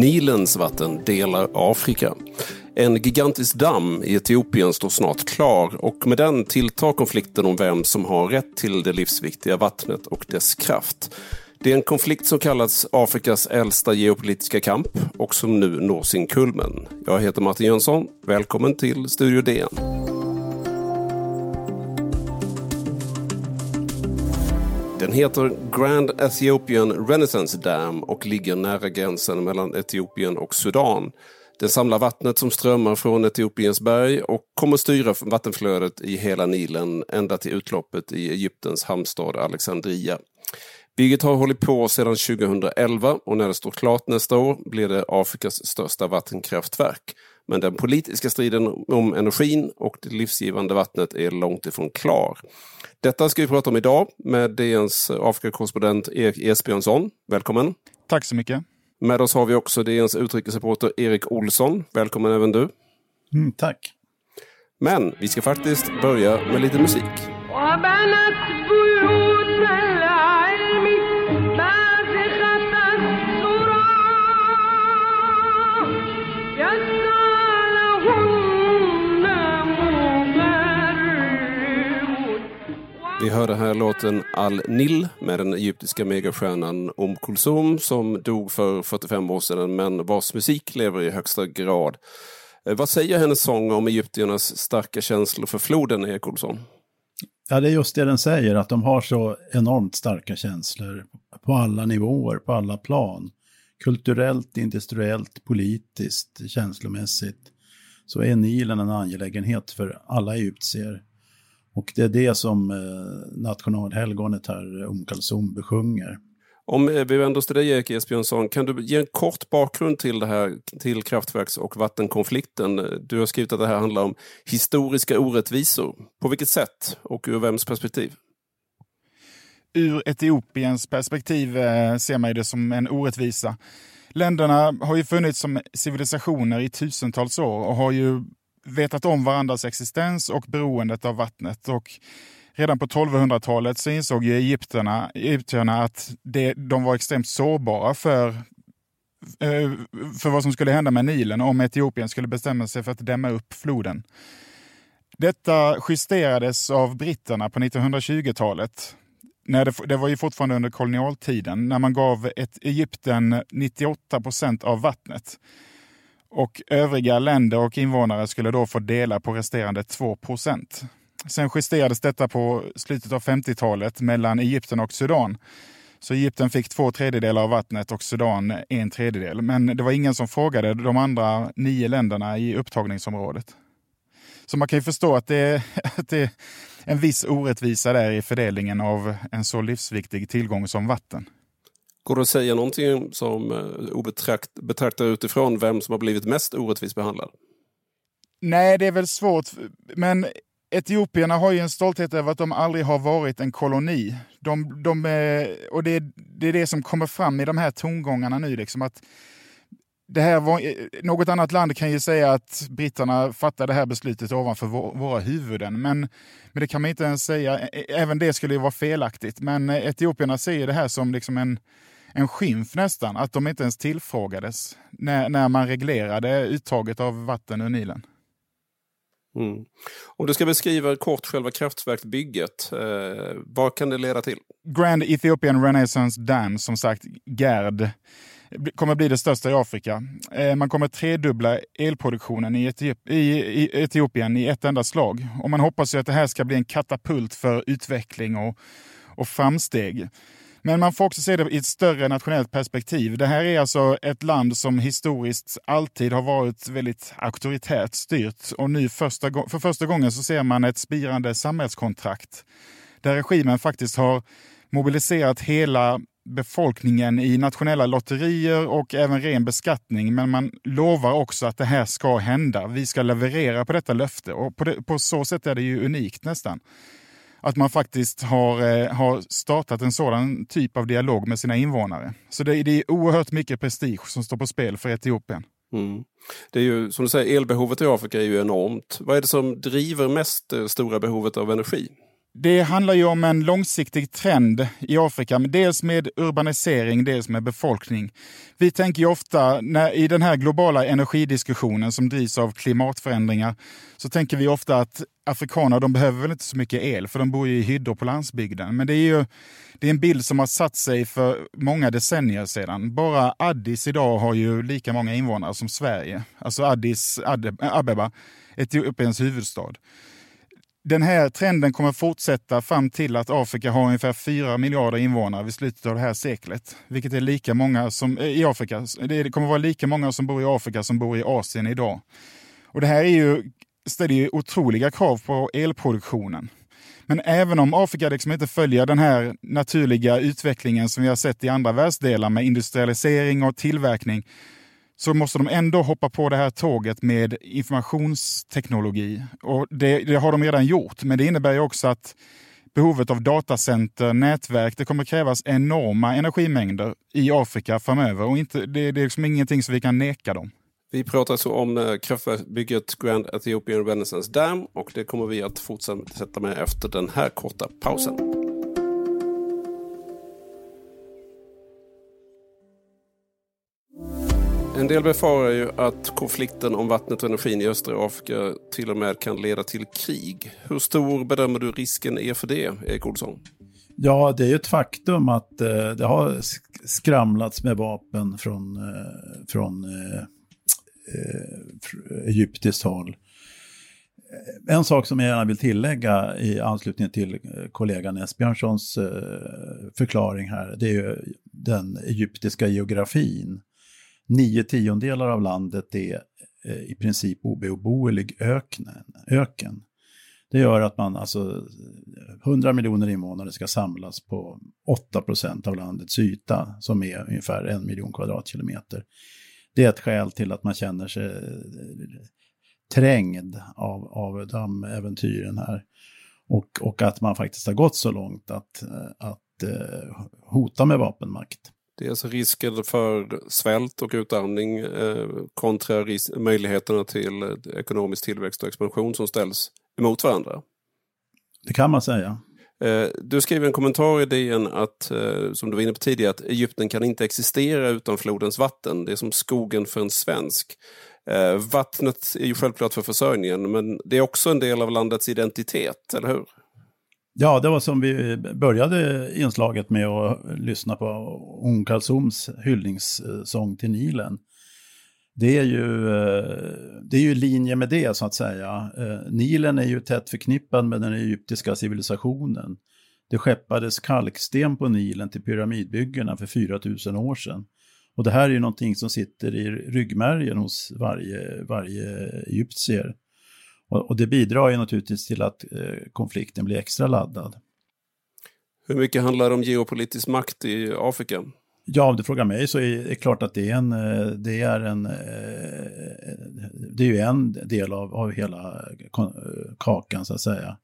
Nilens vatten delar Afrika. En gigantisk damm i Etiopien står snart klar och med den tilltar konflikten om vem som har rätt till det livsviktiga vattnet och dess kraft. Det är en konflikt som kallats Afrikas äldsta geopolitiska kamp och som nu når sin kulmen. Jag heter Martin Jönsson. Välkommen till Studio DN. Den heter Grand Ethiopian Renaissance Dam och ligger nära gränsen mellan Etiopien och Sudan. Den samlar vattnet som strömmar från Etiopiens berg och kommer styra vattenflödet i hela Nilen ända till utloppet i Egyptens hamnstad Alexandria. Bygget har hållit på sedan 2011 och när det står klart nästa år blir det Afrikas största vattenkraftverk. Men den politiska striden om energin och det livsgivande vattnet är långt ifrån klar. Detta ska vi prata om idag med DNs Afrikakorrespondent Erik Esbjörnsson. Välkommen! Tack så mycket! Med oss har vi också DNs utrikesreporter Erik Olsson. Välkommen även du! Mm, tack! Men vi ska faktiskt börja med lite musik. Vi hörde här låten Al-Nil med den egyptiska megastjärnan Om Kulsum som dog för 45 år sedan men vars musik lever i högsta grad. Eh, vad säger hennes sång om egyptiernas starka känslor för floden, Erik Olsson? Ja, det är just det den säger, att de har så enormt starka känslor på alla nivåer, på alla plan. Kulturellt, industriellt, politiskt, känslomässigt. Så är Nilen en angelägenhet för alla egyptier. Och det är det som eh, nationalhelgonet här, Om Kalsum, besjunger. Om eh, vi vänder oss till dig Erik Esbjörnsson, kan du ge en kort bakgrund till det här, till kraftverks och vattenkonflikten? Du har skrivit att det här handlar om historiska orättvisor. På vilket sätt och ur vems perspektiv? Ur Etiopiens perspektiv eh, ser man det som en orättvisa. Länderna har ju funnits som civilisationer i tusentals år och har ju vetat om varandras existens och beroendet av vattnet. Och redan på 1200-talet så insåg ju egyptierna, egyptierna att det, de var extremt sårbara för, eh, för vad som skulle hända med Nilen om Etiopien skulle bestämma sig för att dämma upp floden. Detta justerades av britterna på 1920-talet. det, det var ju fortfarande under kolonialtiden när man gav ett Egypten 98 procent av vattnet. Och övriga länder och invånare skulle då få dela på resterande 2 procent. Sen justerades detta på slutet av 50-talet mellan Egypten och Sudan. Så Egypten fick två tredjedelar av vattnet och Sudan en tredjedel. Men det var ingen som frågade de andra nio länderna i upptagningsområdet. Så man kan ju förstå att det, att det är en viss orättvisa där i fördelningen av en så livsviktig tillgång som vatten. Går det att säga någonting som eh, obetrakt, betraktar utifrån vem som har blivit mest orättvist behandlad? Nej, det är väl svårt. Men Etiopierna har ju en stolthet över att de aldrig har varit en koloni. De, de, eh, och det, det är det som kommer fram i de här tongångarna nu. Liksom, att det här var, något annat land kan ju säga att britterna fattade det här beslutet ovanför våra huvuden. Men, men det kan man inte ens säga. Även det skulle ju vara felaktigt. Men etiopierna ser det här som liksom en, en skymf nästan, att de inte ens tillfrågades när, när man reglerade uttaget av vatten ur Nilen. Mm. Om du ska beskriva kort själva kraftverksbygget, eh, vad kan det leda till? Grand Ethiopian Renaissance Dam, som sagt GERD, kommer bli det största i Afrika. Eh, man kommer tredubbla elproduktionen i, Etiop i Etiopien i ett enda slag. Och man hoppas ju att det här ska bli en katapult för utveckling och, och framsteg. Men man får också se det i ett större nationellt perspektiv. Det här är alltså ett land som historiskt alltid har varit väldigt auktoritärt styrt och nu första, för första gången så ser man ett spirande samhällskontrakt där regimen faktiskt har mobiliserat hela befolkningen i nationella lotterier och även ren beskattning. Men man lovar också att det här ska hända. Vi ska leverera på detta löfte och på, det, på så sätt är det ju unikt nästan att man faktiskt har, eh, har startat en sådan typ av dialog med sina invånare. Så det, det är oerhört mycket prestige som står på spel för Etiopien. Mm. Det är ju, som du säger, elbehovet i Afrika är ju enormt. Vad är det som driver mest det stora behovet av energi? Det handlar ju om en långsiktig trend i Afrika, dels med urbanisering, dels med befolkning. Vi tänker ju ofta, när, i den här globala energidiskussionen som drivs av klimatförändringar, så tänker vi ofta att afrikaner de behöver väl inte så mycket el, för de bor ju i hyddor på landsbygden. Men det är ju det är en bild som har satt sig för många decennier sedan. Bara Addis idag har ju lika många invånare som Sverige. Alltså Addis Abeba, Etiopiens huvudstad den här trenden kommer fortsätta fram till att Afrika har ungefär 4 miljarder invånare vid slutet av det här seklet. Vilket är lika många som eh, i Afrika. Det kommer vara lika många som bor i Afrika som bor i Asien idag. Och det här är ju, ställer ju otroliga krav på elproduktionen. Men även om Afrika liksom inte följer den här naturliga utvecklingen som vi har sett i andra världsdelar med industrialisering och tillverkning så måste de ändå hoppa på det här tåget med informationsteknologi. Och det, det, har de redan gjort, men det innebär ju också att behovet av datacenter, nätverk, det kommer krävas enorma energimängder i Afrika framöver och inte, det, det är liksom ingenting som vi kan neka dem. Vi pratar så om eh, kraftverksbygget Grand Ethiopian Renaissance Dam och det kommer vi att fortsätta med efter den här korta pausen. En del befarar ju att konflikten om vattnet och energin i östra Afrika till och med kan leda till krig. Hur stor bedömer du risken är för det, Erik Olsson? Ja, det är ju ett faktum att eh, det har skramlats med vapen från, eh, från eh, eh egyptiskt håll. Eh, en sak som jag gärna vill tillägga i anslutning till eh, kollegan Esbjörnssons förklaring här, det är ju den egyptiska geografin nio tiondelar av landet är eh, i princip obeboelig öknen, öken. Det gör att man alltså eh, 100 miljoner invånare ska samlas på 8 procent av landets yta som är ungefär en miljon kvadratkilometer. Det är ett skäl till att man känner sig eh, trängd av, av de äventyren här. Och, och att man faktiskt har gått så långt att, att hota med vapenmakt. Det är alltså risken för svält och utarmning eh, kontra möjligheterna till eh, ekonomisk tillväxt och expansion som ställs emot varandra. Det kan man säga. Eh, du skriver en kommentar i DN att, eh, som du var inne på tidigare, att Egypten kan inte existera utan flodens vatten. Det är som skogen för en svensk. Eh, vattnet är ju självklart för försörjningen, men det är också en del av landets identitet, eller hur? Ja, det var som vi började inslaget med att lyssna på Ung Kalsums hyllningssång till Nilen. Det är ju, eh, det är ju linje med det så att säga. Eh, Nilen är ju tätt förknippad med den egyptiska civilisationen. Det skeppades kalksten på Nilen till pyramidbyggena för 4000 år sedan. Och det här är ju någonting som sitter i ryggmärgen hos varje, varje egyptier. Och, och det bidrar ju naturligtvis till att eh, konflikten blir extra laddad. Hur mycket handlar det om geopolitisk makt i Afrika? Ja, om du frågar mig så är det klart att det är en, eh, det är en, eh, det är ju en del av, av hela kakan så att säga.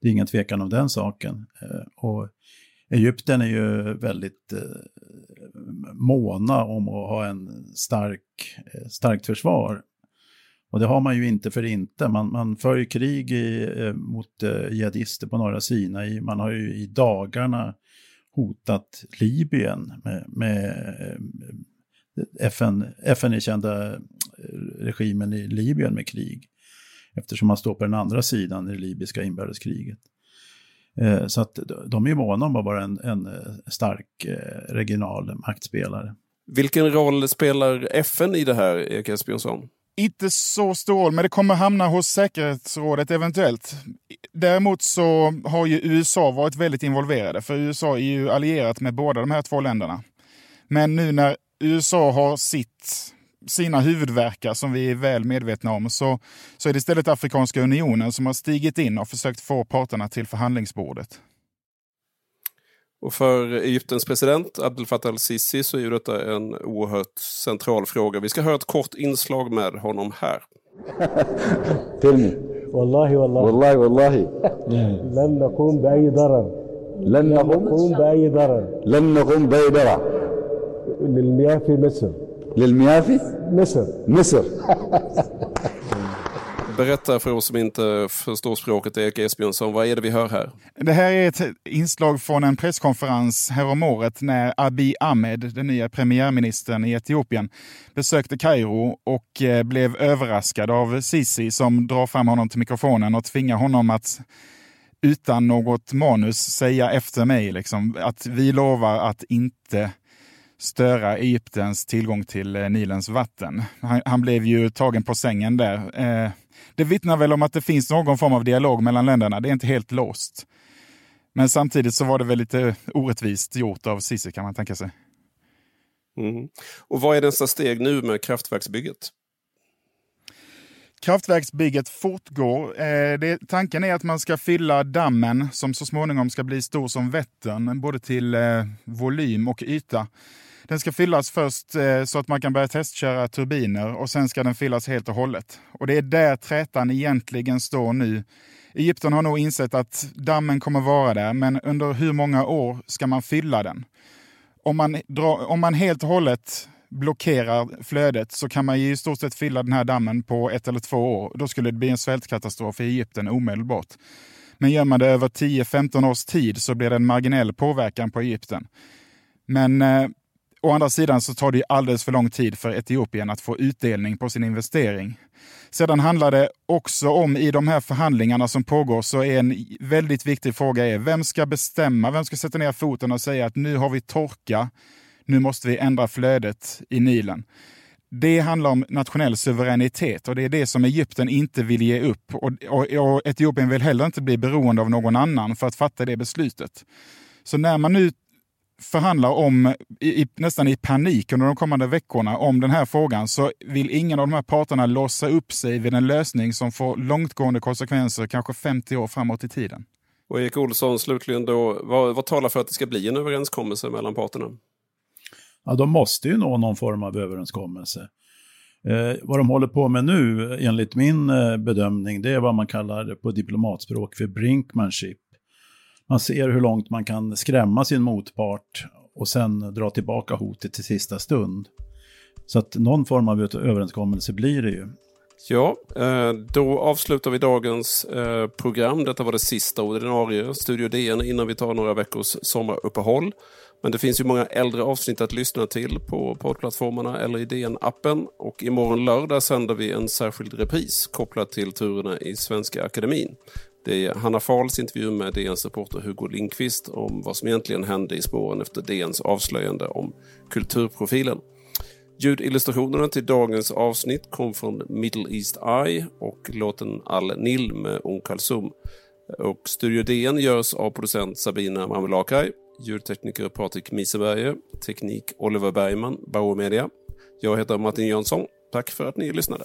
Det är ingen tvekan om den saken. Och Egypten är ju väldigt måna om att ha en stark, starkt försvar. Och det har man ju inte för inte. Man, man för ju krig i, eh, mot eh, jihadister på norra Sinai. Man har ju i dagarna hotat Libyen med, med eh, FN, FN-erkända eh, regimen i Libyen med krig. Eftersom man står på den andra sidan i det libyska inbördeskriget. Eh, så att de är måna om att vara en, en eh, stark eh, regional maktspelare. Vilken roll spelar FN i det här, Erik Esbjörnsson? Inte så stor roll, men det kommer hamna hos säkerhetsrådet eventuellt. Däremot så har ju USA varit väldigt involverade, för USA är ju allierat med båda de här två länderna. Men nu när USA har sitt, sina huvudverkar som vi är väl medvetna om, så, så är det istället Afrikanska unionen som har stigit in och försökt få parterna till förhandlingsbordet. Och för Egyptens president Abdel Fattah al-Sisi så är ju detta en oerhört central fråga. Vi ska höra ett kort inslag med honom här. Tell me. والله والله والله والله لن نقوم بأي ضرر لن نقوم بأي ضرر لن نقوم بأي ضرر للمياه في مصر للميافي مصر مصر Berätta för oss som inte förstår språket, Erik Esbjörnsson, vad är det vi hör här? Det här är ett inslag från en presskonferens häromåret när Abiy Ahmed, den nya premiärministern i Etiopien, besökte Kairo och eh, blev överraskad av Sisi som drar fram honom till mikrofonen och tvingar honom att utan något manus säga efter mig liksom, att vi lovar att inte störa Egyptens tillgång till eh, Nilens vatten. Han, han, blev ju tagen på sängen där. Eh, det vittnar väl om att det finns någon form av dialog mellan länderna. Det är inte helt låst. Men samtidigt så var det väl lite orättvist gjort av Cissi kan man tänka sig. Mm. Och vad är nästa steg nu med kraftverksbygget? Kraftverksbygget fortgår. Eh, det, tanken är att man ska fylla dammen som så småningom ska bli stor som Vättern, både till eh, volym och yta. Den ska fyllas först eh, så att man kan börja testköra turbiner och sen ska den fyllas helt och hållet. Och det är där trätan egentligen står nu. Egypten har nog insett att dammen kommer vara där, men under hur många år ska man fylla den? Om man, drar, om man helt och hållet blockerar flödet så kan man i stort sett fylla den här dammen på ett eller två år. Då skulle det bli en svältkatastrof i Egypten omedelbart. Men gör man det över 10-15 års tid så blir det en marginell påverkan på Egypten. Men eh, Å andra sidan så tar det alldeles för lång tid för Etiopien att få utdelning på sin investering. Sedan handlar det också om, i de här förhandlingarna som pågår, så är en väldigt viktig fråga är vem ska bestämma, vem ska sätta ner foten och säga att nu har vi torka, nu måste vi ändra flödet i Nilen. Det handlar om nationell suveränitet och det är det som Egypten inte vill ge upp. Och, och, och Etiopien vill heller inte bli beroende av någon annan för att fatta det beslutet. Så när man nu förhandlar om, i, nästan i panik under de kommande veckorna om den här frågan så vill ingen av de här parterna låsa upp sig vid en lösning som får långtgående konsekvenser, kanske 50 år framåt i tiden. Och Erik Olsson, slutligen då, vad, vad talar för att det ska bli en överenskommelse mellan parterna? Ja, de måste ju nå någon form av överenskommelse. Eh, vad de håller på med nu, enligt min eh, bedömning, det är vad man kallar på diplomatspråk för brinkmanship man ser hur långt man kan skrämma sin motpart och sen dra tillbaka hotet till sista stund. Så att någon form av överenskommelse blir det ju. Ja, eh, då avslutar vi dagens eh, program. Detta var det sista ordinarie Studio DN innan vi tar några veckors sommaruppehåll. Men det finns ju många äldre avsnitt att lyssna till på poddplattformarna eller i DN-appen. Och imorgon lördag sänder vi en särskild repris kopplat till turerna i Svenska Akademin. Det är Hanna Fahls intervju med DNs reporter Hugo Lindqvist om vad som egentligen hände i spåren efter DNs avslöjande om kulturprofilen. Ljudillustrationerna till dagens avsnitt kom från Middle East Eye och låten Al-Nil med Om Kalsum. Och Studio DN görs av producent Sabina Marmelakai, ljudtekniker Patrik Miseberger, teknik Oliver Bergman, Bauer Media. Jag heter Martin Jönsson. Tack för att ni lyssnade.